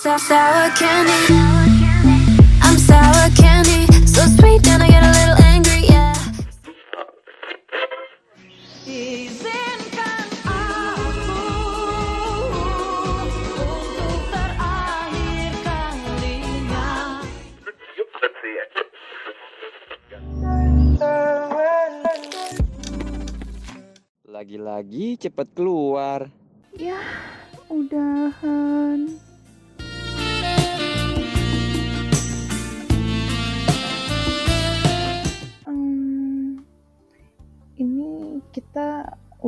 Sour, sour candy. I'm sour candy. So sweet, and I get a little angry, yeah. Izinkan aku untuk terakhir kalinya. Lagi-lagi cepet keluar. Ya, udahan.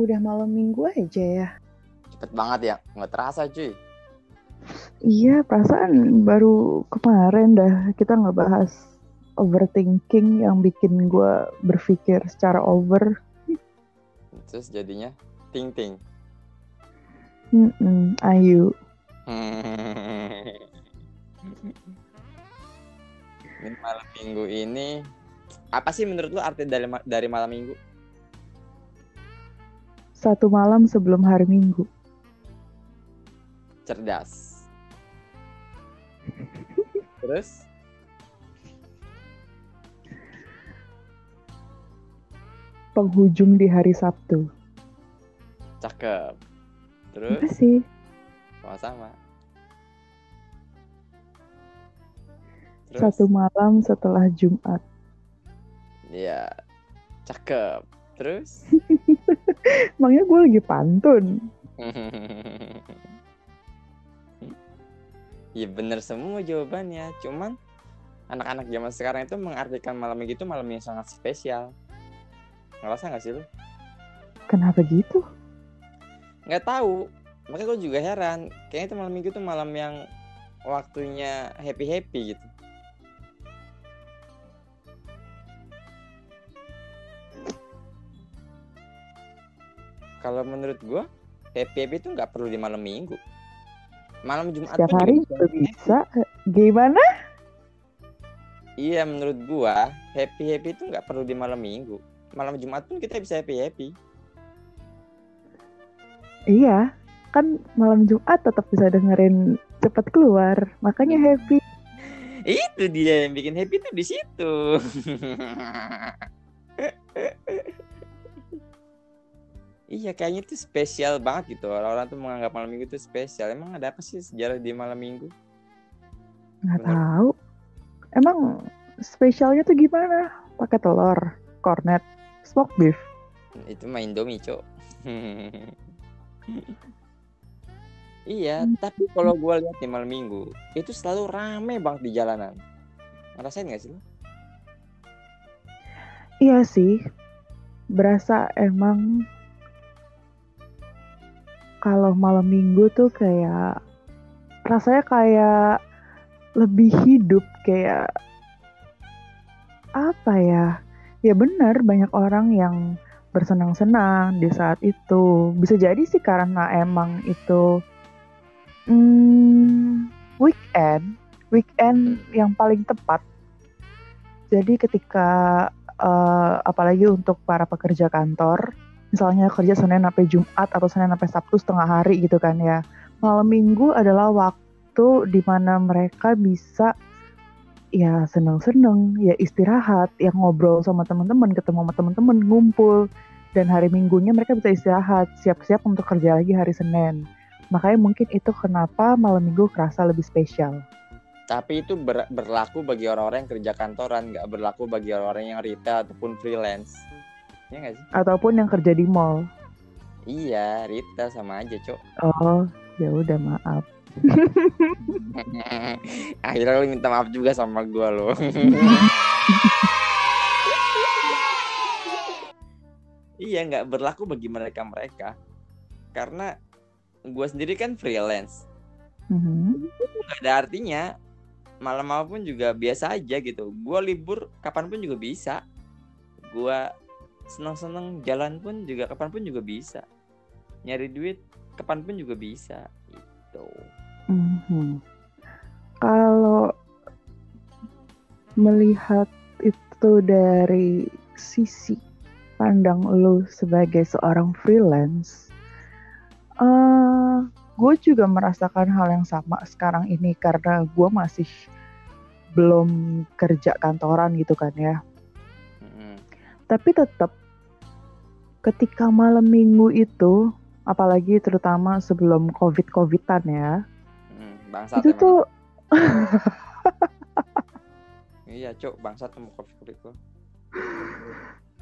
Udah malam minggu aja ya. Cepet banget ya, nggak terasa cuy. Iya, perasaan baru kemarin dah kita ngebahas overthinking yang bikin gue berpikir secara over. Terus jadinya ting ting. Mm-mm, ayu. ini malam minggu ini apa sih menurut lu arti dari dari malam minggu? Satu malam sebelum hari minggu. Cerdas. Terus Penghujung di hari Sabtu. cakep. Terus sih? sama-sama. Terus Satu malam setelah Jumat. ya cakep. Terus Emangnya gue lagi pantun. Iya bener semua jawabannya. Cuman anak-anak zaman sekarang itu mengartikan malam minggu itu malam yang sangat spesial. Ngerasa nggak sih lu? Kenapa gitu? Nggak tahu. Makanya gue juga heran. Kayaknya itu malam minggu itu malam yang waktunya happy happy gitu. Kalau menurut gue happy happy itu nggak perlu di malam minggu. Malam Jumat Setiap hari juga bisa. Gimana? Iya menurut gua happy happy itu nggak perlu di malam minggu. Malam Jumat pun kita bisa happy happy. Iya, kan malam Jumat tetap bisa dengerin cepet keluar. Makanya happy. Itu dia yang bikin happy tuh di situ. iya kayaknya itu spesial banget gitu. Orang-orang tuh menganggap malam minggu itu spesial. Emang ada apa sih sejarah di malam minggu? Nggak Bener. tahu. Emang spesialnya tuh gimana? Pakai telur, cornet, smoked beef. Itu main Indomie, Cok. iya, tapi kalau gua lihat di malam minggu, itu selalu rame banget di jalanan. Ngerasain gak sih lu? Iya sih. Berasa emang kalau malam minggu tuh kayak rasanya kayak lebih hidup kayak apa ya? Ya benar banyak orang yang bersenang-senang di saat itu. Bisa jadi sih karena emang itu hmm, weekend, weekend yang paling tepat. Jadi ketika eh, apalagi untuk para pekerja kantor, misalnya kerja Senin sampai Jumat atau Senin sampai Sabtu setengah hari gitu kan ya. Malam Minggu adalah waktu di mana mereka bisa ya seneng-seneng, ya istirahat, yang ngobrol sama teman-teman, ketemu sama teman-teman, ngumpul. Dan hari Minggunya mereka bisa istirahat, siap-siap untuk kerja lagi hari Senin. Makanya mungkin itu kenapa malam Minggu kerasa lebih spesial. Tapi itu ber- berlaku bagi orang-orang yang kerja kantoran, nggak berlaku bagi orang-orang yang retail ataupun freelance. Iya nggak sih? Ataupun yang kerja di mall. Iya, retail sama aja, Cok. Oh, ya udah maaf. Akhirnya lu minta maaf juga sama gua lo. iya, nggak berlaku bagi mereka-mereka. Karena gua sendiri kan freelance. Mhm. Itu nggak ada artinya. Malam-malam pun juga biasa aja gitu. Gua libur kapan pun juga bisa. Gua seneng-seneng jalan pun juga kapan pun juga bisa. Nyari duit kapan pun juga bisa. Gitu. Mhm. Kalau melihat itu dari sisi pandang lu sebagai seorang freelance, eh gue juga merasakan hal yang sama sekarang ini karena gue masih belum kerja kantoran gitu kan ya. Tapi tetap ketika malam minggu itu, apalagi terutama sebelum covid covidan ya, Mm, bangsat itu emang. tuh Iya, cok, bangsat sama covid-covid gua.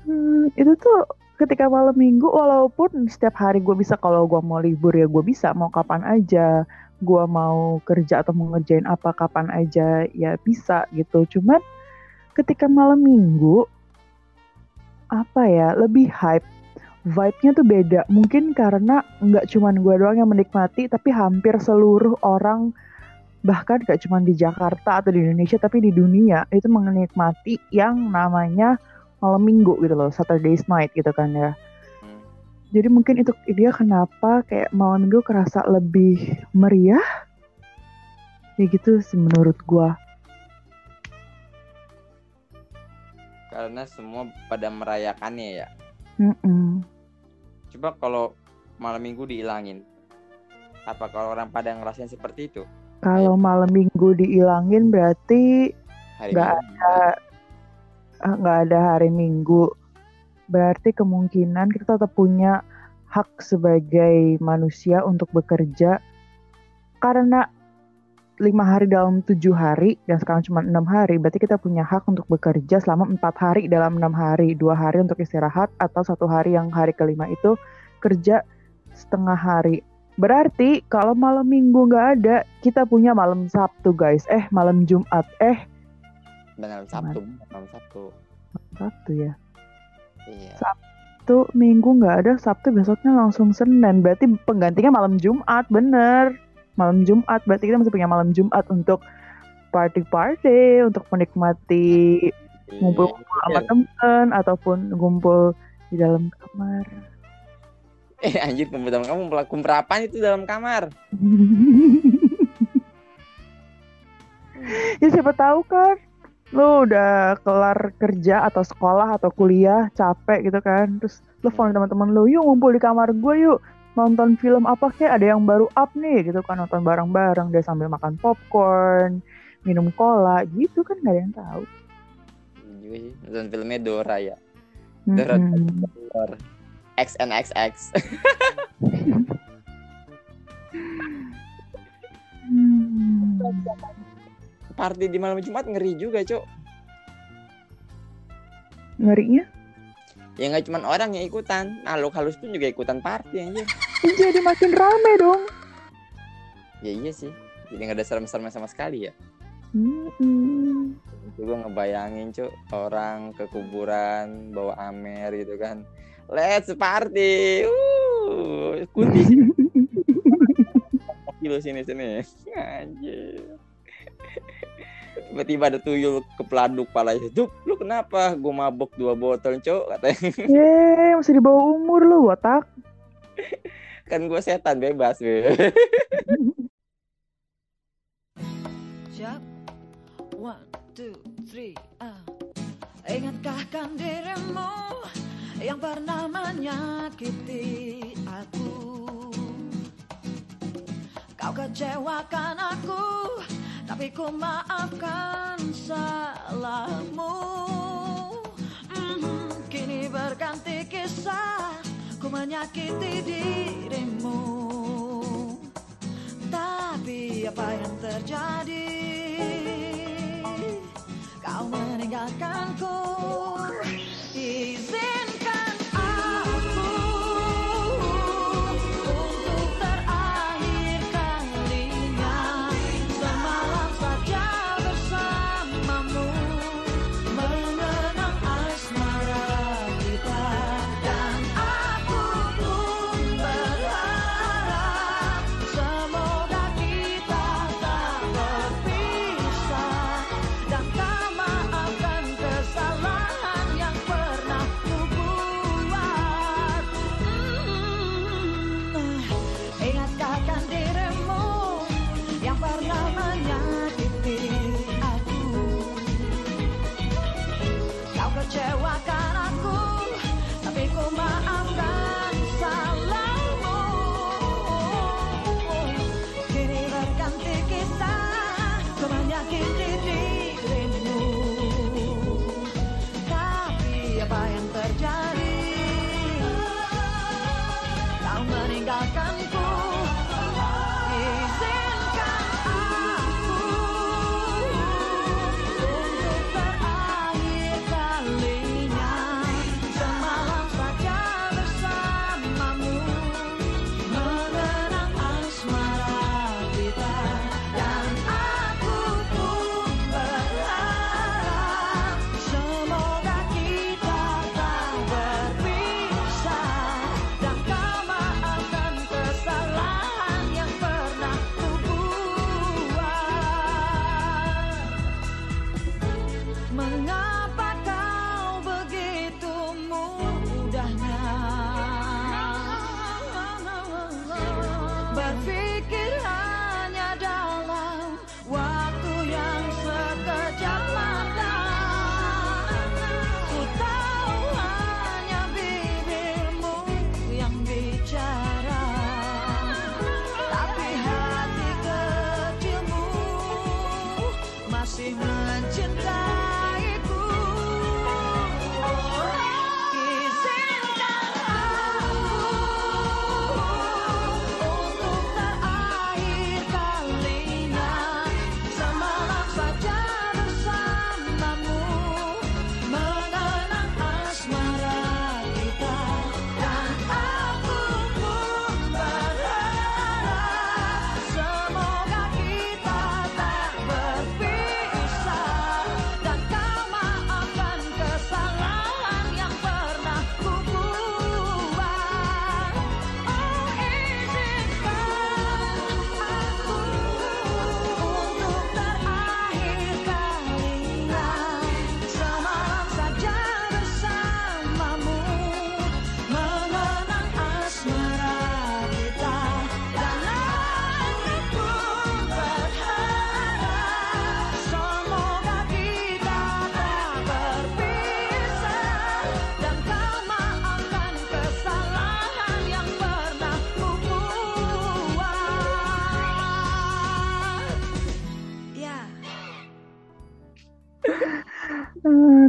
Hmm, itu tuh ketika malam minggu walaupun setiap hari gue bisa kalau gue mau libur ya gue bisa mau kapan aja gue mau kerja atau mau ngerjain apa kapan aja ya bisa gitu cuman ketika malam minggu apa ya lebih hype vibe-nya tuh beda mungkin karena nggak cuman gue doang yang menikmati tapi hampir seluruh orang bahkan gak cuma di Jakarta atau di Indonesia tapi di dunia itu menikmati yang namanya malam minggu gitu loh, Saturday's night gitu kan ya. Jadi mungkin itu dia kenapa kayak malam minggu kerasa lebih meriah. Ya gitu sih menurut gua. Karena semua pada merayakannya ya. Mm-mm. Coba kalau malam minggu dihilangin. Apa kalau orang pada ngerasain seperti itu? Kalau malam minggu diilangin berarti Nggak Minggu. ah, nggak ada hari minggu. Berarti kemungkinan kita tetap punya hak sebagai manusia untuk bekerja karena lima hari dalam tujuh hari dan sekarang cuma enam hari berarti kita punya hak untuk bekerja selama empat hari dalam enam hari. Dua hari untuk istirahat atau satu hari yang hari kelima itu kerja setengah hari. Berarti kalau malam minggu nggak ada kita punya malam Sabtu guys. Eh malam Jumat. Eh. Malam Sabtu, malam Sabtu. Sabtu ya? Iya. Sabtu Minggu nggak ada Sabtu besoknya langsung Senin. Berarti penggantinya malam Jumat bener malam Jumat. Berarti kita masih punya malam Jumat untuk party party untuk menikmati ngumpul sama Iya. temen ataupun ngumpul di dalam kamar. Eh anjir dalam kamu kumpul apaan itu dalam kamar? ya siapa tahu kan lu udah kelar kerja atau sekolah atau kuliah capek gitu kan. Terus phone teman-teman lu yuk ngumpul di kamar gue yuk nonton film apa kek ada yang baru up nih gitu kan nonton bareng-bareng dia sambil makan popcorn minum cola gitu kan nggak ada yang tahu Iya juga sih. Nonton filmnya Dora ya. Dora Mm-mm. Dora. XNXX. Hmm. Party di malam Jumat ngeri juga, Cok. ngerinya Ya nggak cuma orang yang ikutan, makhluk halus pun juga ikutan party anjir. jadi makin rame dong Ya iya sih. Jadi nggak ada serem-serem sama sekali ya. Mm-mm. Itu gue ngebayangin cuk orang ke kuburan bawa amer gitu kan. Let's party. Uh, kunti. Kilo sini sini. Anjir. Tiba-tiba ada tuyul kepeladuk pala itu. Lu kenapa? Gue mabok dua botol, Cok, katanya. Yeay, masih di bawah umur lu, watak. Kan gue setan bebas, be. Siap One, two, three, ah Ingatkah kan dirimu Yang pernah menyakiti aku Kau kecewakan aku Tapi ku maafkan salahmu Mhm, Kini berganti kisah Ku menyakiti dirimu tapi apa yang terjadi? Kau meninggalkanku. Izinkan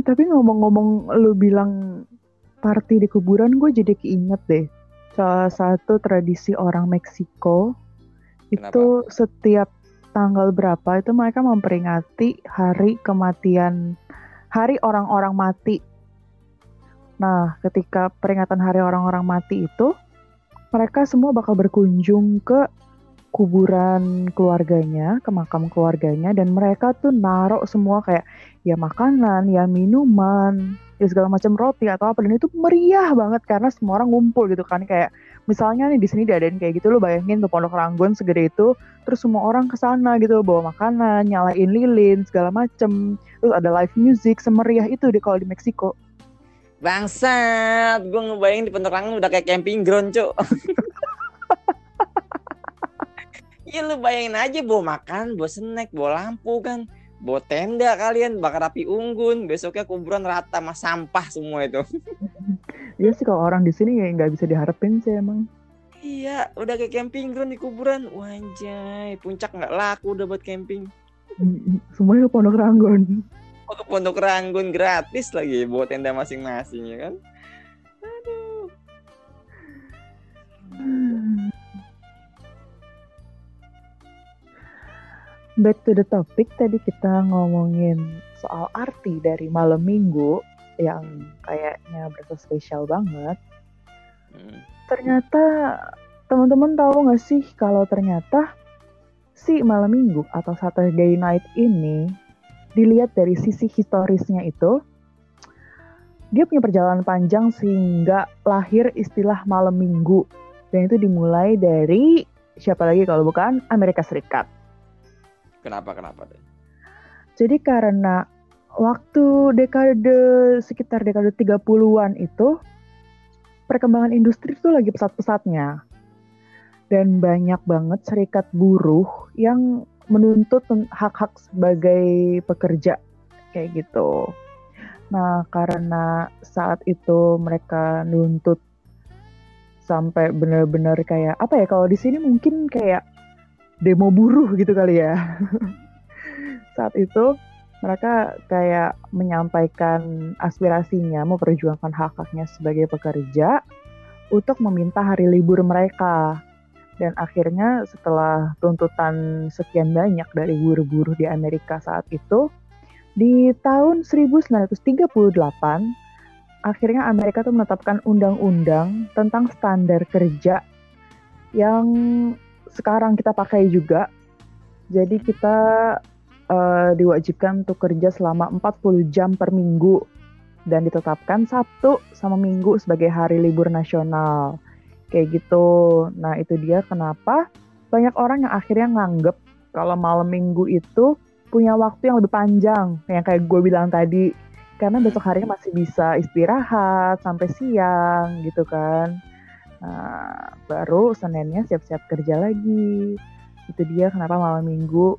tapi ngomong-ngomong lu bilang party di kuburan, gue jadi keinget deh. Salah satu tradisi orang Meksiko itu setiap tanggal berapa itu mereka memperingati hari kematian, hari orang-orang mati. Nah, ketika peringatan hari orang-orang mati itu, mereka semua bakal berkunjung ke kuburan keluarganya, ke makam keluarganya, dan mereka tuh naruh semua kayak ya makanan, ya minuman, ya segala macam roti atau apa. Dan itu meriah banget karena semua orang ngumpul gitu kan. Kayak misalnya nih di sini diadain kayak gitu lo bayangin tuh pondok ranggon segede itu terus semua orang ke sana gitu bawa makanan nyalain lilin segala macem. Terus ada live music semeriah itu deh kalau di Meksiko. Bangsat, gue ngebayangin di Pondok Rangun udah kayak camping ground, cuk. Iya lu bayangin aja bawa makan, bawa snack, bawa lampu kan. Bawa tenda kalian, bakar api unggun. Besoknya kuburan rata sama sampah semua itu. Iya sih kalau orang di sini ya nggak bisa diharapin sih emang iya, udah kayak camping ground di kuburan. Wanjay, puncak nggak laku udah buat camping. semuanya ke pondok ranggon Oh, ke Pondok Ranggun gratis lagi, bawa tenda masing-masing ya kan. Back to the topic tadi kita ngomongin soal arti dari malam minggu yang kayaknya berasa spesial banget. Hmm. Ternyata teman-teman tahu nggak sih kalau ternyata si malam minggu atau Saturday night ini dilihat dari sisi historisnya itu dia punya perjalanan panjang sehingga lahir istilah malam minggu dan itu dimulai dari siapa lagi kalau bukan Amerika Serikat. Kenapa kenapa deh? Jadi karena waktu dekade sekitar dekade 30-an itu perkembangan industri itu lagi pesat-pesatnya. Dan banyak banget serikat buruh yang menuntut hak-hak sebagai pekerja kayak gitu. Nah, karena saat itu mereka nuntut sampai benar-benar kayak apa ya kalau di sini mungkin kayak demo buruh gitu kali ya. saat itu mereka kayak menyampaikan aspirasinya, memperjuangkan hak-haknya sebagai pekerja. untuk meminta hari libur mereka. Dan akhirnya setelah tuntutan sekian banyak dari buruh-buruh di Amerika saat itu, di tahun 1938 akhirnya Amerika tuh menetapkan undang-undang tentang standar kerja yang sekarang kita pakai juga. Jadi kita eh, diwajibkan untuk kerja selama 40 jam per minggu dan ditetapkan Sabtu sama Minggu sebagai hari libur nasional. Kayak gitu. Nah, itu dia kenapa banyak orang yang akhirnya nganggep kalau malam Minggu itu punya waktu yang lebih panjang, yang kayak gue bilang tadi. Karena besok harinya masih bisa istirahat sampai siang gitu kan. Nah, baru Seninnya siap-siap kerja lagi. Itu dia kenapa malam Minggu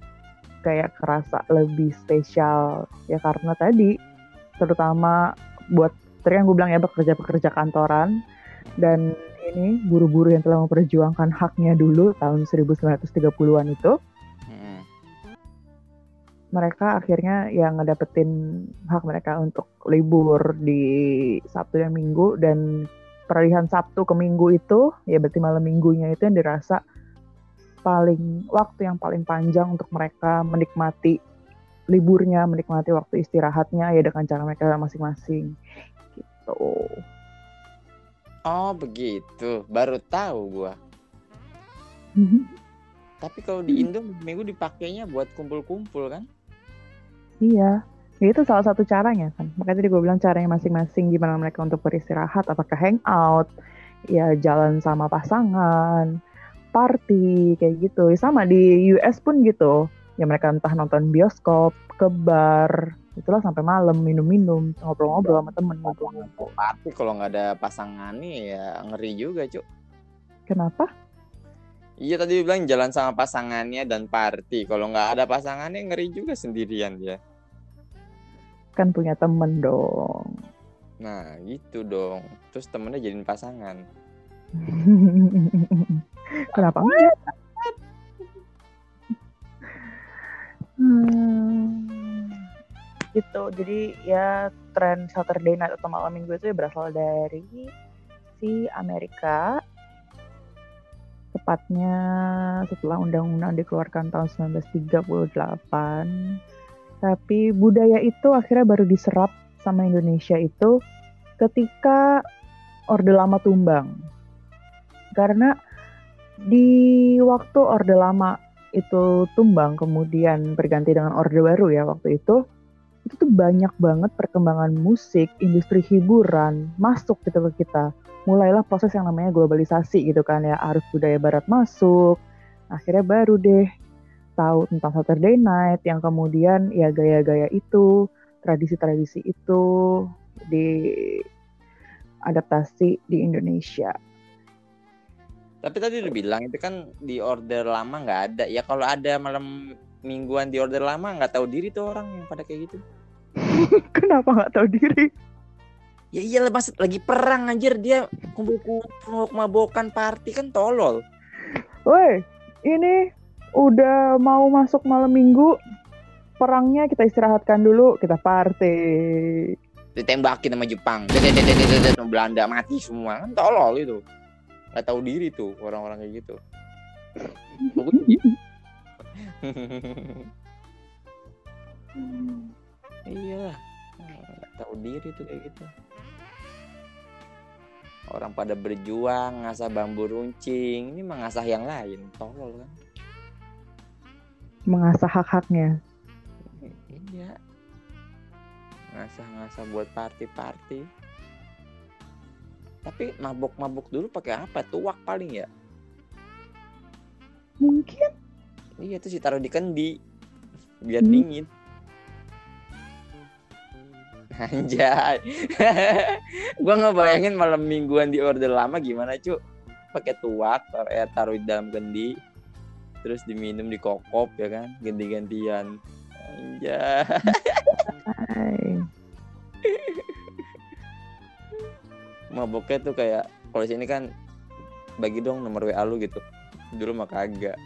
kayak kerasa lebih spesial. Ya karena tadi terutama buat tadi yang gue bilang ya pekerja-pekerja kantoran dan ini buru-buru yang telah memperjuangkan haknya dulu tahun 1930-an itu Mm-mm. mereka akhirnya yang ngedapetin hak mereka untuk libur di Sabtu dan Minggu dan peralihan Sabtu ke Minggu itu ya berarti malam minggunya itu yang dirasa paling waktu yang paling panjang untuk mereka menikmati liburnya, menikmati waktu istirahatnya ya dengan cara mereka masing-masing gitu. Oh begitu, baru tahu gua. Tapi kalau di Indo minggu dipakainya buat kumpul-kumpul kan? Iya, ya itu salah satu caranya kan. Makanya tadi gue bilang caranya masing-masing gimana mereka untuk beristirahat, apakah hangout, ya jalan sama pasangan, party kayak gitu. Ya, sama di US pun gitu. Ya mereka entah nonton bioskop, ke bar, itulah sampai malam minum-minum, ngobrol-ngobrol sama temen, ngumpul-ngumpul. Tapi kalau nggak ada pasangannya ya ngeri juga cuk. Kenapa? Iya tadi bilang jalan sama pasangannya dan party. Kalau nggak ada pasangannya ngeri juga sendirian dia. Kan punya temen dong. Nah gitu dong. Terus temennya jadiin pasangan. Kenapa enggak? Hmm, gitu. Jadi ya tren Saturday Night atau malam minggu itu ya berasal dari si Amerika. Tepatnya setelah undang-undang dikeluarkan tahun 1938. Tapi budaya itu akhirnya baru diserap sama Indonesia itu ketika Orde Lama tumbang. Karena di waktu Orde Lama itu tumbang kemudian berganti dengan Orde Baru ya waktu itu itu tuh banyak banget perkembangan musik, industri hiburan masuk gitu ke kita. Mulailah proses yang namanya globalisasi gitu kan ya, arus budaya barat masuk. Akhirnya baru deh tahu tentang Saturday Night yang kemudian ya gaya-gaya itu, tradisi-tradisi itu diadaptasi di Indonesia. Tapi tadi udah bilang itu kan di order lama nggak ada. Ya kalau ada malam mingguan di order lama nggak tahu diri tuh orang yang pada kayak gitu. Kenapa nggak tahu diri? Ya iya mas lagi perang anjir dia kumpul-kumpul mabokan party kan tolol. Woi, ini udah mau masuk malam minggu. Perangnya kita istirahatkan dulu, kita party. Ditembakin sama Jepang. Sama Belanda mati semua kan tolol itu. Gak tahu diri tuh orang-orang kayak gitu. Gitu. iya nggak tahu diri tuh kayak gitu orang pada berjuang ngasah bambu runcing ini mengasah yang lain tolol kan Mengasah hak-haknya. iya. Ngasah-ngasah buat party-party. Tapi mabok-mabok dulu pakai apa? Tuak paling ya? Mungkin. Iya tuh sih taruh di kendi. Biar Hmm. dingin. Anjay. Gua nggak bayangin malam mingguan di order lama gimana cu pakai tuak tar eh, taruh di dalam kendi terus diminum di kokop ya kan? Ganti-gantian. Hai. maboknya tuh kayak kalau sini kan bagi dong nomor WA lu gitu. Dulu mah kagak.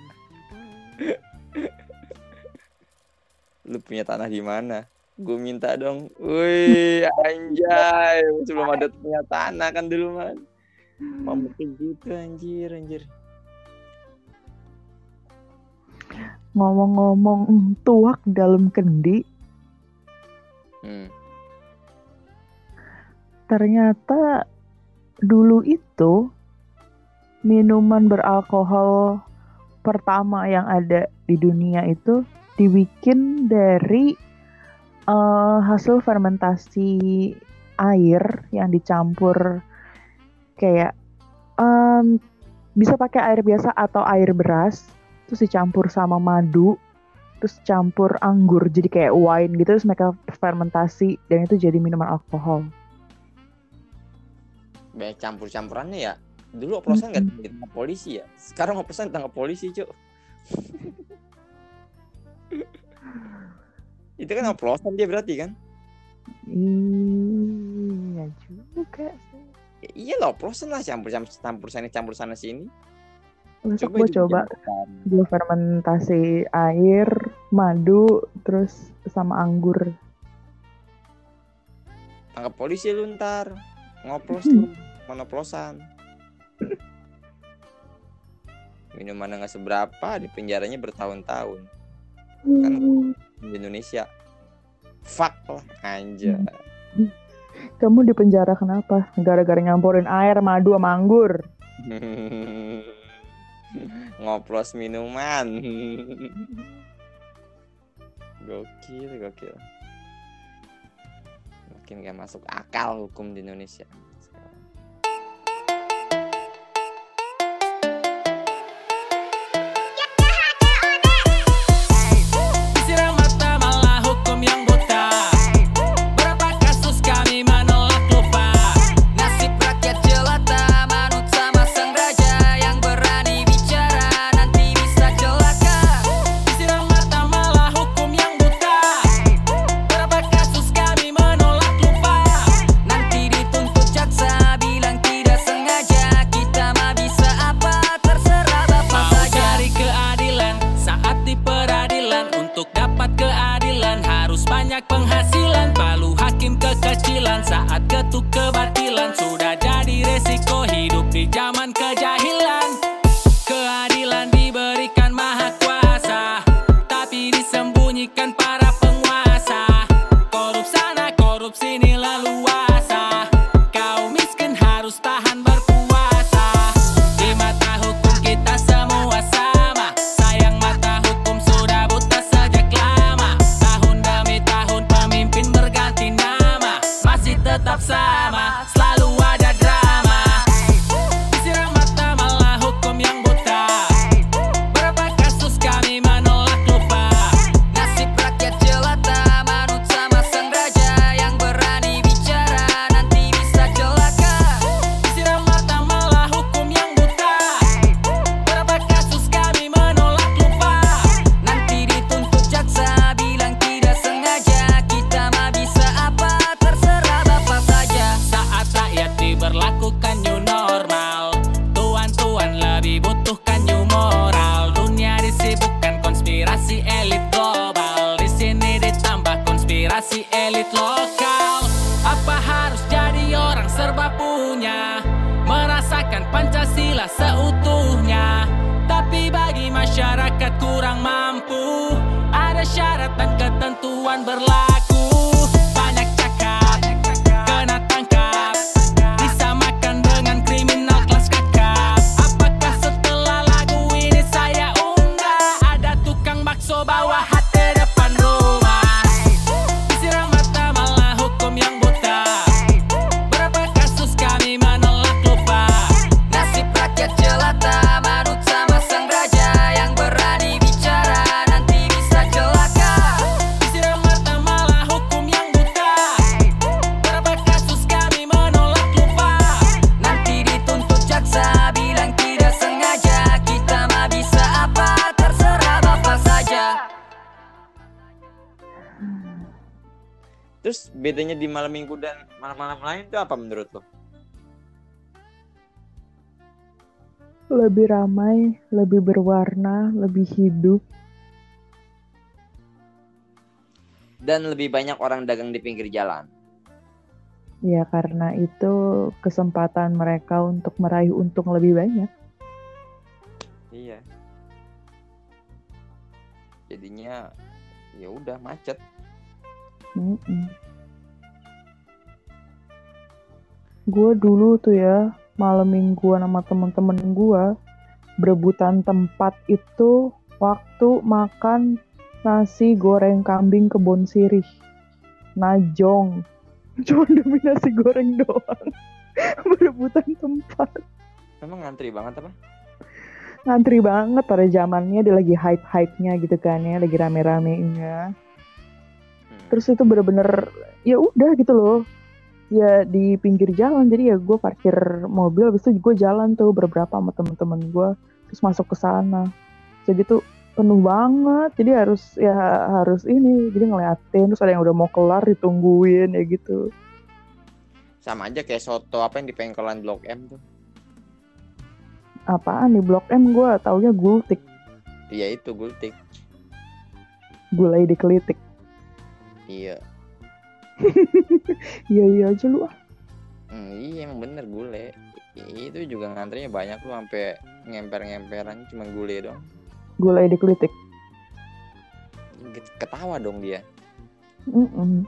Lu punya tanah di mana? Gue minta dong. Wih anjay. Sebelum ada punya tanah kan dulu Ngomong kayak gitu anjir anjir. Ngomong-ngomong mm, tuak dalam kendi, Hmm. ternyata dulu itu minuman beralkohol pertama yang ada di dunia itu dibikin dari eh, hasil fermentasi air yang dicampur kayak em, bisa pakai air biasa atau air beras terus dicampur sama madu terus campur anggur jadi kayak wine gitu terus mereka fermentasi dan itu jadi minuman alkohol Banyak campur-campurannya ya. Dulu oplosan nggak Mm-mm. ditangkap polisi ya. Sekarang oplosan ditangkap polisi, Cuk. Itu kan oplosan dia berarti kan? Iya juga sih. Ya, iya lah oplosan lah campur campur campur sana campur sana sini. Besok gue coba gue fermentasi air, madu, terus sama anggur. Tangkap polisi lu ntar. Ngoplos lu. Monoplosan. Minuman nggak seberapa di penjaranya bertahun-tahun Kan- di Indonesia. Fuck lah anjay. Kamu di penjara kenapa? Gara-gara nyampurin air, madu, sama anggur. Ngoplos minuman. gokil, gokil. Makin gak masuk akal hukum di Indonesia. Ketentuan berlaku bedanya di malam minggu dan malam-malam lain itu apa menurut lo? Lebih ramai, lebih berwarna, lebih hidup. Dan lebih banyak orang dagang di pinggir jalan. Ya karena itu kesempatan mereka untuk meraih untung lebih banyak. Iya. Jadinya ya udah macet. Gue dulu tuh ya malam mingguan sama temen-temen gue berebutan tempat itu waktu makan nasi goreng kambing kebon sirih. Najong. Cuma demi nasi goreng doang. berebutan tempat. Emang ngantri banget apa? Ngantri banget pada zamannya dia lagi hype-hype-nya gitu kan ya, lagi rame-ramenya. Hmm. terus itu bener-bener ya udah gitu loh ya di pinggir jalan. Jadi ya gue parkir mobil habis itu gue jalan tuh beberapa sama temen-temen gue terus masuk ke sana. Jadi tuh penuh banget. Jadi harus ya harus ini. Jadi ngeliatin terus ada yang udah mau kelar ditungguin ya gitu. Sama aja kayak soto apa yang di pengkolan Blok M tuh. apaan di blok M? Gue taunya gultik. Iya itu gultik. gulai dikelitik. Iya. iya iya aja lu ah Hmm, iya emang bener gule. I- Itu juga ngantrinya banyak tuh sampai ngemper-ngemperan cuma gule dong. gulai dikelitik Ketawa dong dia. Mm-mm.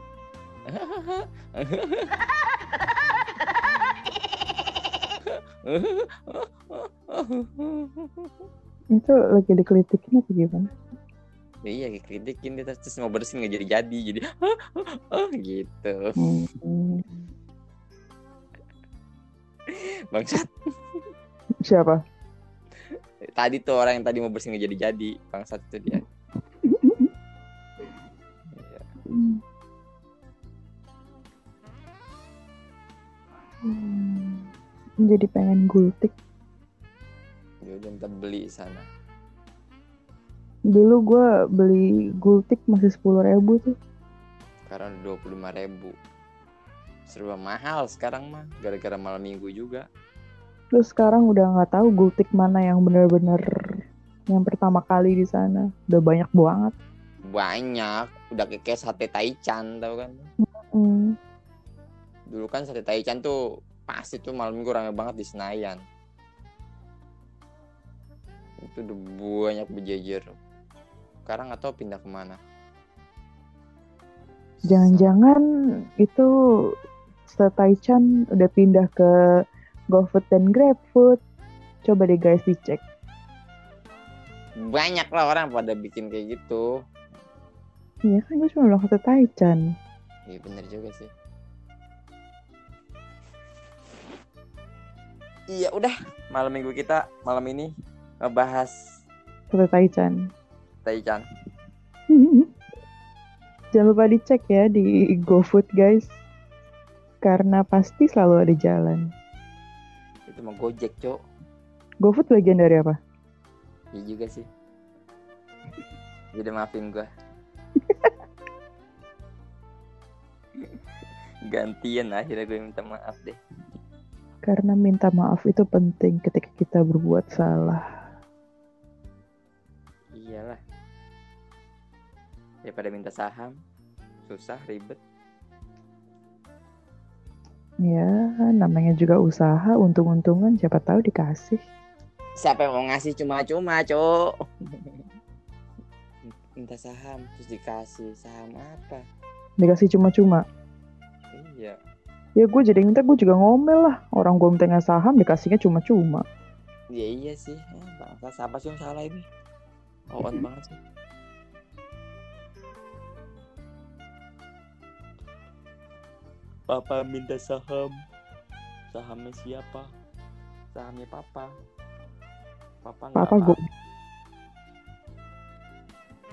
itu lagi dikelitikin apa gimana iya kritikin dia terus mau bersihin nggak jadi jadi jadi gitu bangsat siapa tadi tuh orang yang tadi mau bersihin nggak jadi jadi bangsat itu dia Iya. Hmm. Jadi pengen gultik. ya udah kita beli sana Dulu gue beli gultik masih sepuluh ribu tuh. sekarang dua puluh lima ribu serba mahal sekarang mah gara-gara malam minggu juga Terus sekarang udah nggak tahu gultik mana yang bener-bener yang pertama kali di sana. Udah banyak banget. banyak udah kayak sate taichan tau kan Hmm. dulu kan sate taichan tuh pasti tuh malam minggu rame banget di Senayan itu udah banyak berjejer sekarang tahu pindah ke mana Jangan-jangan itu Taichan udah pindah ke GoFood dan GrabFood. Coba deh guys dicek. banyak lah orang pada bikin kayak gitu Iya kan gue cuma bilang Taichan. iya bener juga sih iya udah malam minggu kita malam ini ngebahas Taichan Jangan lupa dicek ya di GoFood guys. Karena pasti selalu ada jalan. itu mau gojek cok GoFood bagian dari apa? iya juga sih jadi maafin gua gantian akhirnya gue minta maaf deh Karena minta maaf itu penting ketika kita berbuat salah. Daripada minta saham. Susah ribet. Ya, namanya juga usaha, untung-untungan siapa tahu dikasih. siapa yang mau ngasih? Cuma-cuma cok. Minta saham terus dikasih. Saham apa? Dikasih cuma-cuma. iya. Ya gue jadi minta gue juga ngomel lah. Orang gue minta saham dikasihnya cuma-cuma. iya iya sih. Eh, bangsa siapa sih yang salah ini? On banget sih Papa minta saham Sahamnya siapa? Sahamnya papa Papa Papa apa- gue.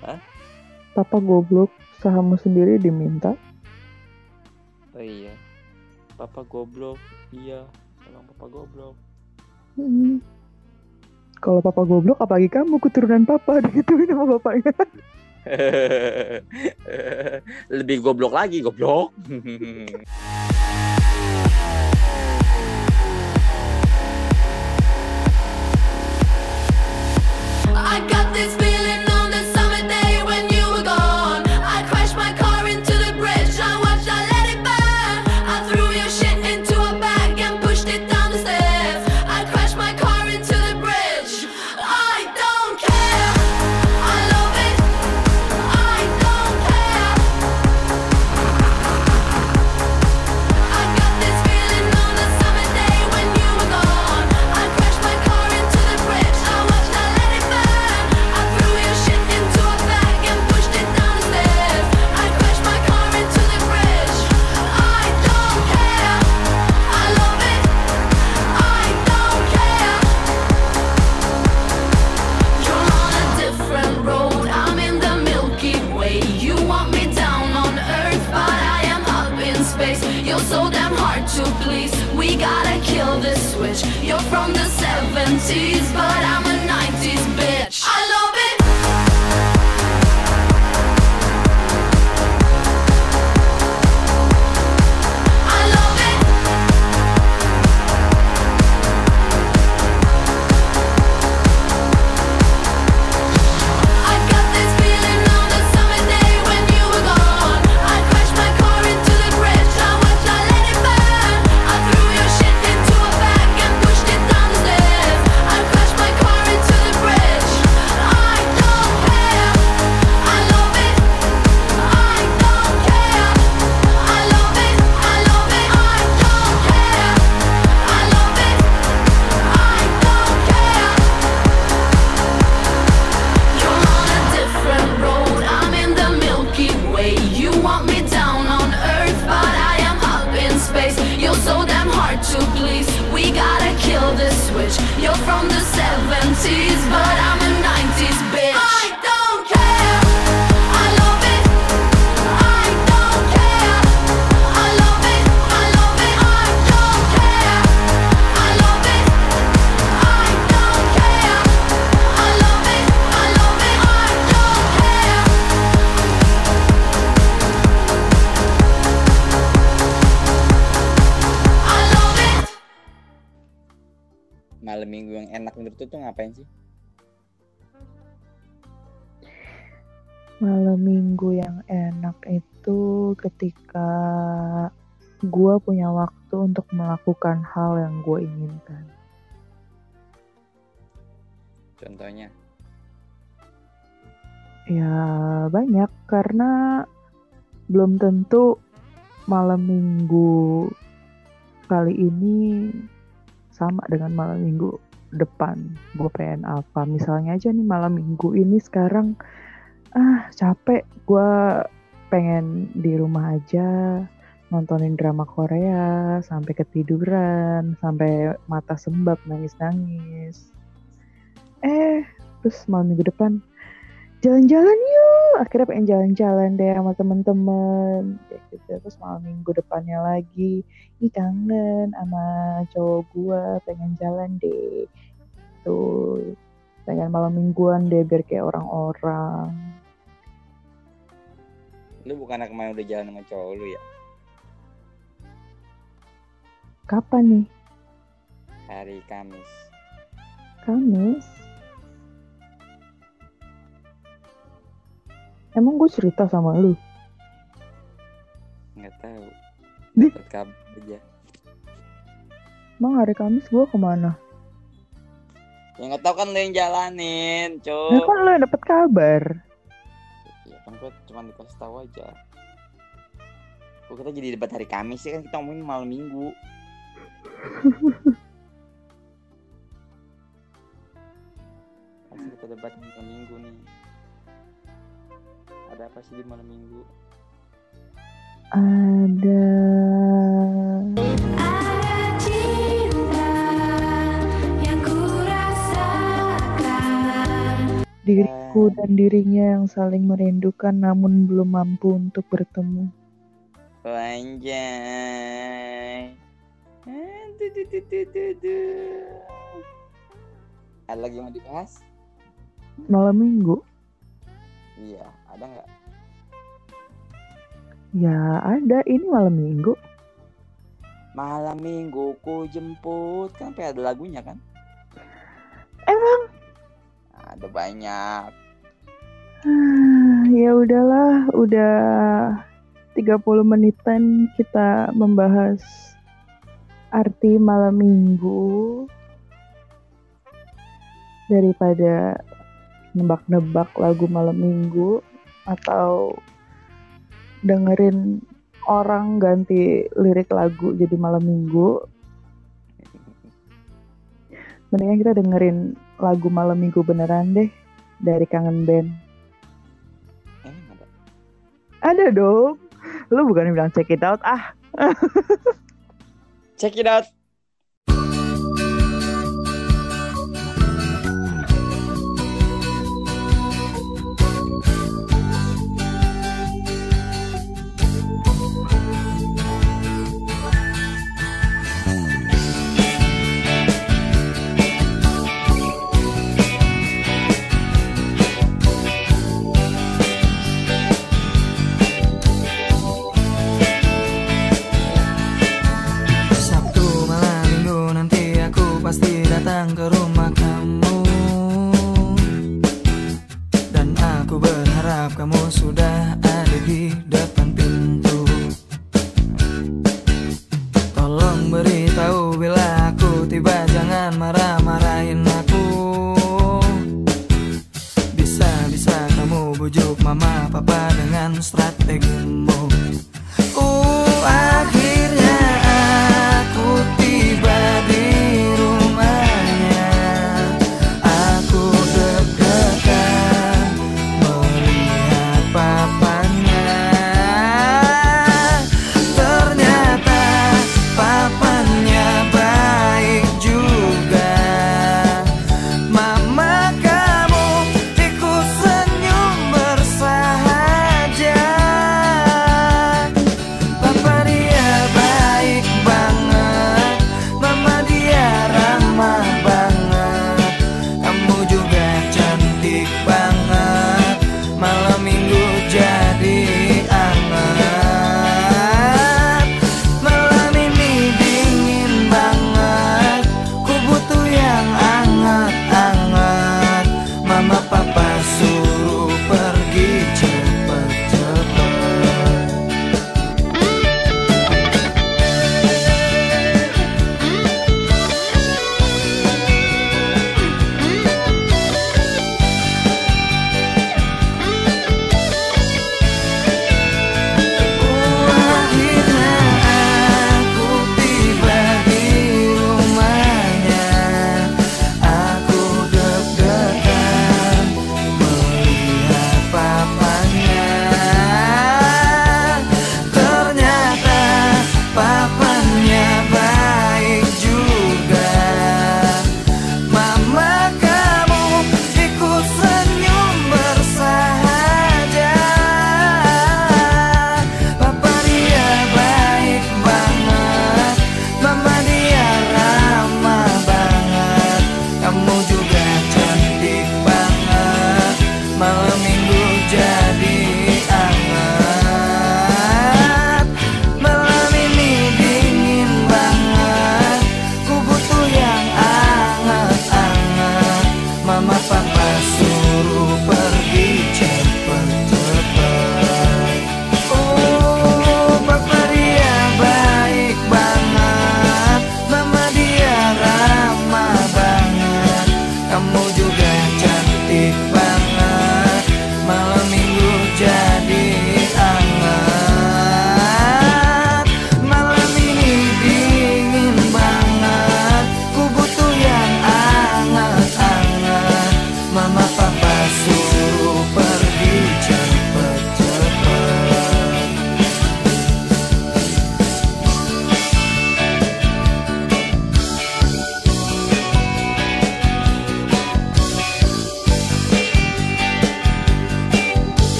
Hah? Papa goblok, sahammu sendiri diminta. Oh iya Papa goblok Iya Emang papa goblok Hmm. Kalau papa goblok, apalagi kamu keturunan papa digituin sama bapaknya. Lebih goblok lagi goblok Malam minggu yang enak menurut lu tuh ngapain sih? Malam minggu yang enak itu ketika gue punya waktu untuk melakukan hal yang gue inginkan. Contohnya. Ya banyak karena belum tentu malam minggu kali ini sama dengan malam minggu depan. Gue pengen apa? Misalnya aja nih malam minggu ini sekarang ah capek gue pengen di rumah aja nontonin drama Korea sampai ketiduran sampai mata sembab nangis-nangis eh terus malam minggu depan jalan-jalan yuk. Akhirnya pengen jalan-jalan deh sama temen-temen. Kayak gitu. Terus malam minggu depannya lagi. Ih kangen sama cowok gua. Pengen jalan deh. Tuh pengen malam mingguan deh biar kayak orang-orang. Lu bukan kemarin udah jalan sama cowok lu ya? kapan nih? Hari Kamis. Kamis emang gue cerita sama lu Nggak tahu. Dapat kabar aja. emang hari Kamis gue ke mana Ya nggak tahu kan lu yang jalanin, Nah, cowok. kan lu yang dapet kabar Ya kan gua cuma dikasih tahu aja. Kok kita jadi debat hari Kamis sih kan kita ngomongin malam minggu. Pasti kita debat malam minggu nih. Ada apa sih di malam minggu? ada diriku dan dirinya yang saling merindukan namun belum mampu untuk bertemu. Anjay. Du, du. Ada lagi yang mau dibahas? Malam minggu? Iya, ada nggak? Ya ada, ini malam minggu. Malam minggu ku jemput kan ada lagunya kan? Emang? Ada banyak. Ah, ya udahlah, udah 30 menitan kita membahas arti malam minggu daripada nebak-nebak lagu malam minggu atau dengerin orang ganti lirik lagu jadi malam minggu mendingan kita dengerin lagu malam minggu beneran deh dari kangen band Emang ada. ada dong lu bukan bilang check it out ah Check it out.